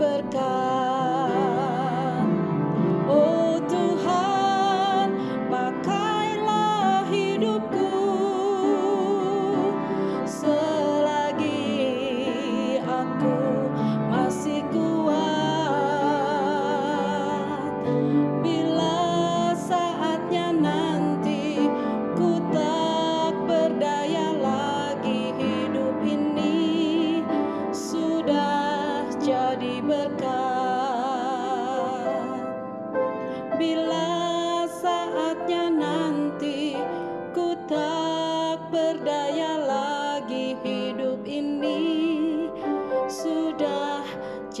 berkat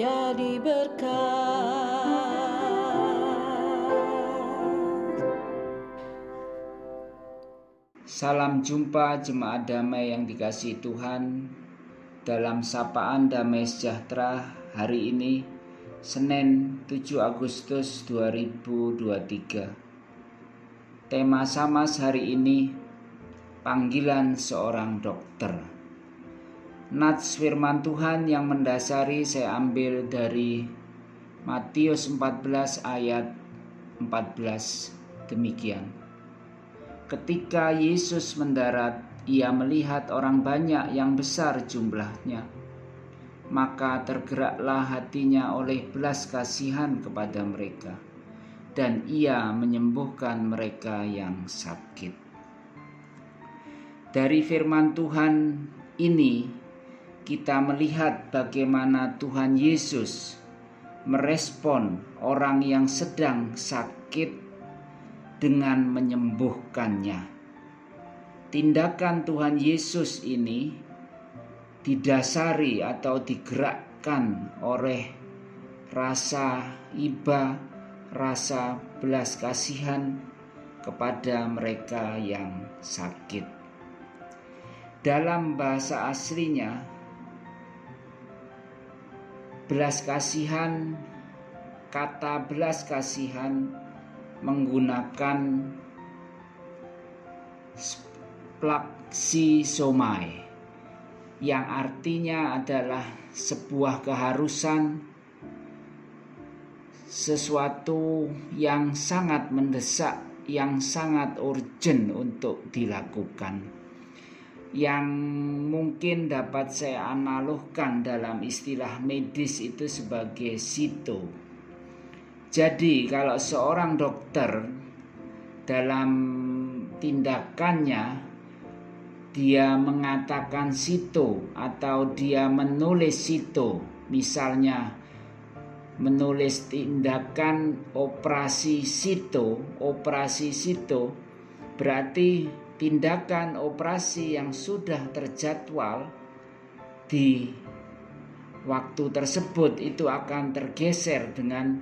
jadi berkat. Salam jumpa jemaat damai yang dikasih Tuhan. Dalam sapaan damai sejahtera hari ini Senin 7 Agustus 2023 Tema Samas hari ini Panggilan seorang dokter Nats firman Tuhan yang mendasari saya ambil dari Matius 14 ayat 14 demikian Ketika Yesus mendarat, ia melihat orang banyak yang besar jumlahnya. Maka tergeraklah hatinya oleh belas kasihan kepada mereka, dan ia menyembuhkan mereka yang sakit. Dari firman Tuhan ini, kita melihat bagaimana Tuhan Yesus merespon orang yang sedang sakit dengan menyembuhkannya. Tindakan Tuhan Yesus ini didasari atau digerakkan oleh rasa iba, rasa belas kasihan kepada mereka yang sakit. Dalam bahasa aslinya, belas kasihan, kata belas kasihan menggunakan somai yang artinya adalah sebuah keharusan sesuatu yang sangat mendesak yang sangat urgent untuk dilakukan yang mungkin dapat saya analogkan dalam istilah medis itu sebagai sito. Jadi kalau seorang dokter dalam tindakannya dia mengatakan situ atau dia menulis situ misalnya menulis tindakan operasi situ operasi situ berarti tindakan operasi yang sudah terjadwal di waktu tersebut itu akan tergeser dengan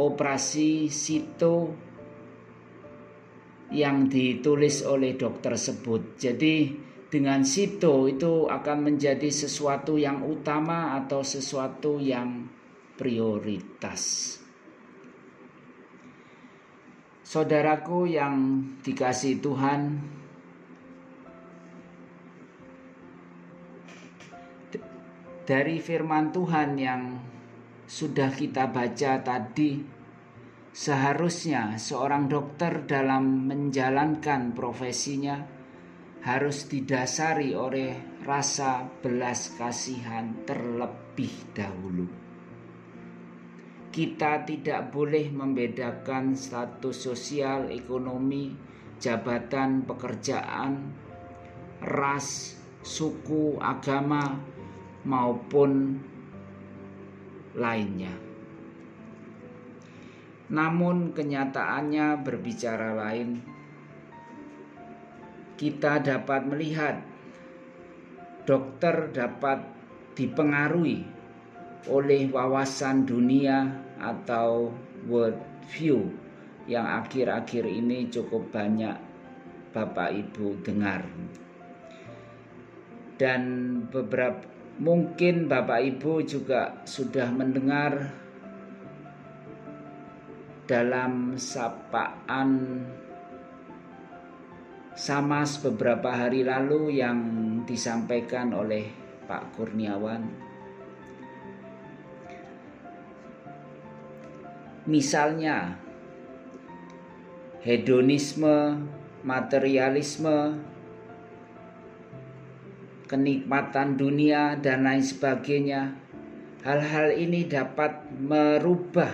operasi situ yang ditulis oleh dokter tersebut. Jadi dengan situ itu akan menjadi sesuatu yang utama atau sesuatu yang prioritas. Saudaraku yang dikasih Tuhan, dari firman Tuhan yang sudah kita baca tadi, seharusnya seorang dokter dalam menjalankan profesinya harus didasari oleh rasa belas kasihan terlebih dahulu. Kita tidak boleh membedakan status sosial, ekonomi, jabatan, pekerjaan, ras, suku, agama, maupun lainnya. Namun, kenyataannya berbicara lain. Kita dapat melihat dokter dapat dipengaruhi oleh wawasan dunia atau world view yang akhir-akhir ini cukup banyak Bapak Ibu dengar. Dan beberapa Mungkin Bapak Ibu juga sudah mendengar dalam sapaan Samas beberapa hari lalu yang disampaikan oleh Pak Kurniawan. Misalnya hedonisme, materialisme, kenikmatan dunia, dan lain sebagainya. Hal-hal ini dapat merubah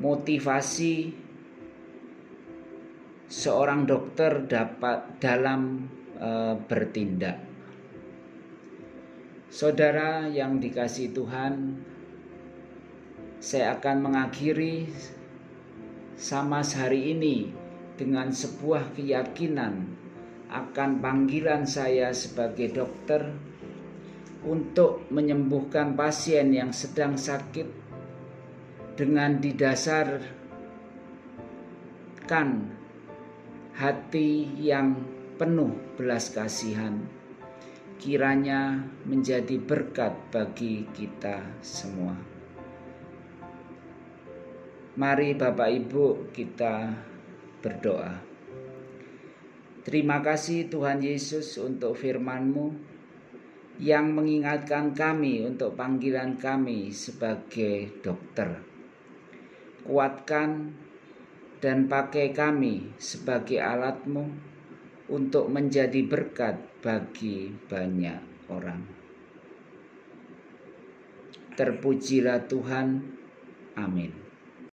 motivasi seorang dokter dapat dalam e, bertindak. Saudara yang dikasih Tuhan, saya akan mengakhiri sama hari ini dengan sebuah keyakinan akan panggilan saya sebagai dokter untuk menyembuhkan pasien yang sedang sakit dengan didasarkan hati yang penuh belas kasihan kiranya menjadi berkat bagi kita semua. Mari Bapak Ibu kita berdoa. Terima kasih Tuhan Yesus untuk firman-Mu yang mengingatkan kami untuk panggilan kami sebagai dokter. Kuatkan dan pakai kami sebagai alatmu untuk menjadi berkat bagi banyak orang. Terpujilah Tuhan. Amin.